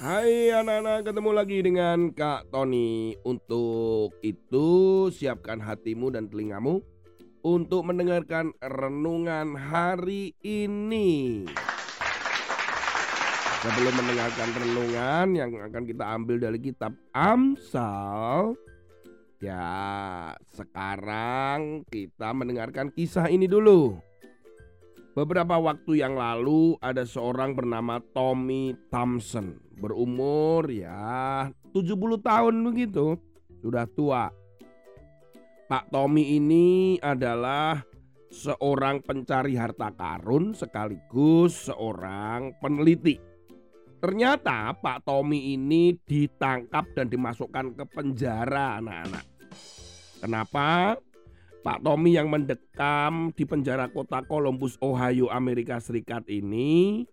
anak-anak. Ketemu lagi dengan Kak Tony. Untuk itu siapkan hatimu dan telingamu Untuk mendengarkan renungan hari ini. Sebelum mendengarkan renungan yang akan kita ambil dari kitab Amsal Ya sekarang kita mendengarkan kisah ini dulu Beberapa waktu yang lalu ada seorang bernama Tommy Thompson. Berumur ya 70 tahun begitu. Sudah tua. Pak Tommy ini adalah seorang pencari harta karun sekaligus seorang peneliti. Ternyata Pak Tommy ini ditangkap dan dimasukkan ke penjara anak-anak. Kenapa? Pak Tommy yang mendekam di penjara kota Columbus, Ohio, Amerika Serikat ini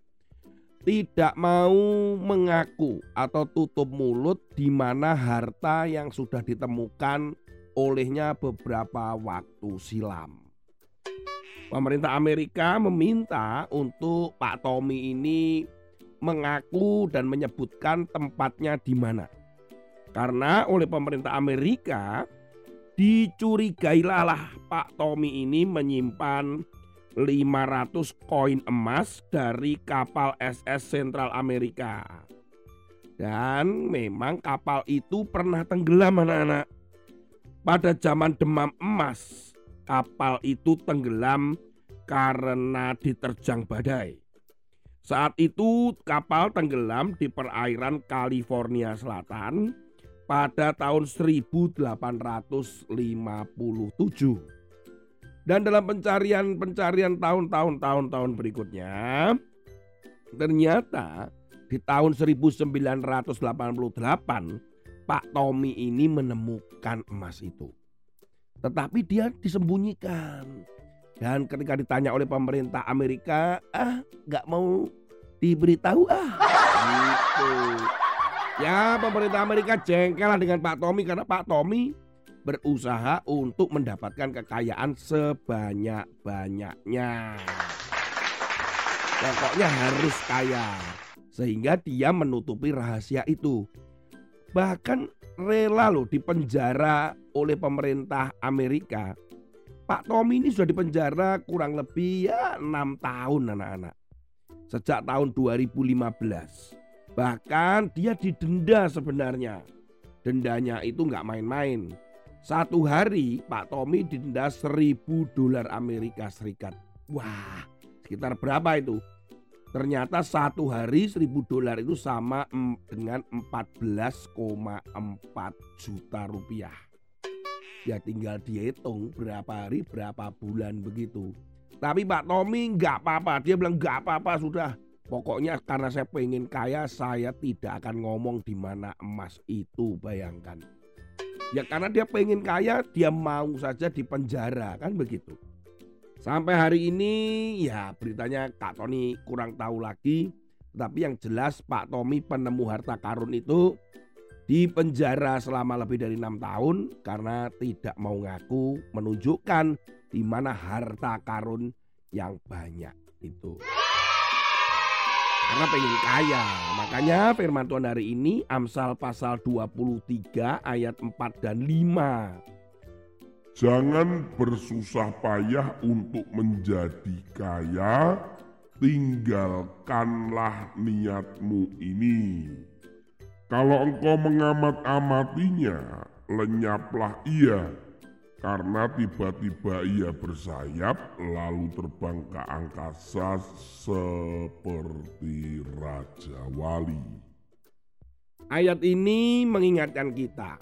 tidak mau mengaku atau tutup mulut di mana harta yang sudah ditemukan olehnya beberapa waktu silam. Pemerintah Amerika meminta untuk Pak Tommy ini mengaku dan menyebutkan tempatnya di mana. Karena oleh pemerintah Amerika Dicurigailah lah Pak Tommy ini menyimpan 500 koin emas dari kapal SS Central Amerika. Dan memang kapal itu pernah tenggelam anak-anak. Pada zaman demam emas, kapal itu tenggelam karena diterjang badai. Saat itu kapal tenggelam di perairan California Selatan pada tahun 1857. Dan dalam pencarian-pencarian tahun-tahun tahun-tahun berikutnya, ternyata di tahun 1988 Pak Tommy ini menemukan emas itu. Tetapi dia disembunyikan. Dan ketika ditanya oleh pemerintah Amerika, ah nggak mau diberitahu ah. Gitu. Ya pemerintah Amerika jengkel dengan Pak Tommy karena Pak Tommy berusaha untuk mendapatkan kekayaan sebanyak-banyaknya. Pokoknya harus kaya. Sehingga dia menutupi rahasia itu. Bahkan rela loh dipenjara oleh pemerintah Amerika. Pak Tommy ini sudah dipenjara kurang lebih ya 6 tahun anak-anak. Sejak tahun 2015. Bahkan dia didenda sebenarnya. Dendanya itu nggak main-main. Satu hari Pak Tommy didenda seribu dolar Amerika Serikat. Wah, sekitar berapa itu? Ternyata satu hari seribu dolar itu sama dengan 14,4 juta rupiah. Ya tinggal dihitung berapa hari berapa bulan begitu. Tapi Pak Tommy nggak apa-apa. Dia bilang nggak apa-apa sudah Pokoknya karena saya pengen kaya, saya tidak akan ngomong di mana emas itu, bayangkan. Ya karena dia pengen kaya, dia mau saja di penjara, kan begitu. Sampai hari ini ya beritanya Kak Tony kurang tahu lagi. Tapi yang jelas Pak Tommy penemu harta karun itu di penjara selama lebih dari enam tahun karena tidak mau ngaku menunjukkan di mana harta karun yang banyak itu karena pengen kaya. Makanya firman Tuhan hari ini Amsal pasal 23 ayat 4 dan 5. Jangan bersusah payah untuk menjadi kaya, tinggalkanlah niatmu ini. Kalau engkau mengamat-amatinya, lenyaplah ia karena tiba-tiba ia bersayap lalu terbang ke angkasa seperti Raja Wali. Ayat ini mengingatkan kita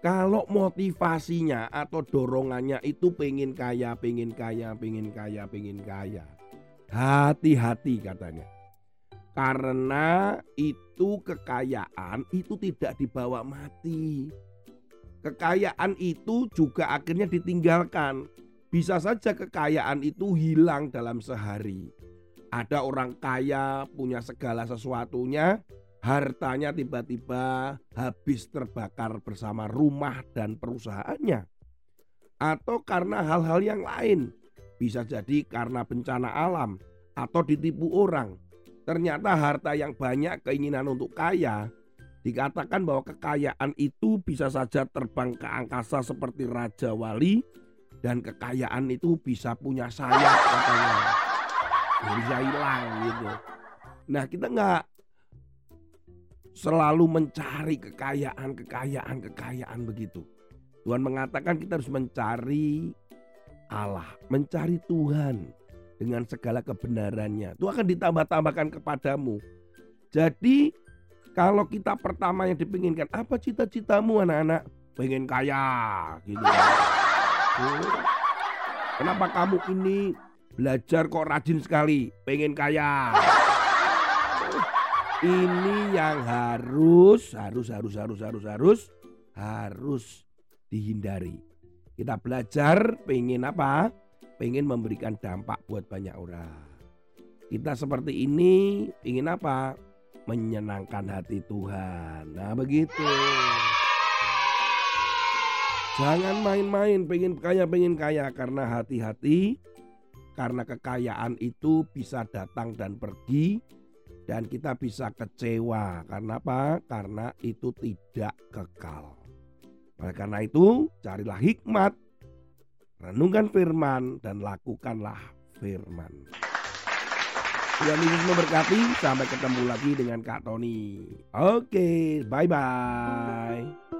kalau motivasinya atau dorongannya itu pengen kaya, pengen kaya, pengen kaya, pengen kaya. Hati-hati katanya. Karena itu kekayaan itu tidak dibawa mati kekayaan itu juga akhirnya ditinggalkan. Bisa saja kekayaan itu hilang dalam sehari. Ada orang kaya punya segala sesuatunya, hartanya tiba-tiba habis terbakar bersama rumah dan perusahaannya. Atau karena hal-hal yang lain. Bisa jadi karena bencana alam atau ditipu orang. Ternyata harta yang banyak keinginan untuk kaya Dikatakan bahwa kekayaan itu bisa saja terbang ke angkasa seperti Raja Wali dan kekayaan itu bisa punya sayap katanya. Bisa hilang gitu. Nah kita nggak selalu mencari kekayaan, kekayaan, kekayaan begitu. Tuhan mengatakan kita harus mencari Allah, mencari Tuhan dengan segala kebenarannya. Itu akan ditambah-tambahkan kepadamu. Jadi kalau kita pertama yang dipinginkan, apa cita-citamu anak-anak? Pengen kaya gitu. Kenapa kamu ini belajar kok rajin sekali? Pengen kaya. Ini yang harus, harus, harus, harus, harus, harus, harus dihindari. Kita belajar pengen apa? Pengen memberikan dampak buat banyak orang. Kita seperti ini ingin apa? Menyenangkan hati Tuhan. Nah begitu. Jangan main-main pengen kaya pengen kaya karena hati-hati karena kekayaan itu bisa datang dan pergi dan kita bisa kecewa karena apa? Karena itu tidak kekal. Oleh karena itu, carilah hikmat, renungkan firman dan lakukanlah firman. Tuhan Yesus memberkati. Sampai ketemu lagi dengan Kak Tony. Oke, bye-bye.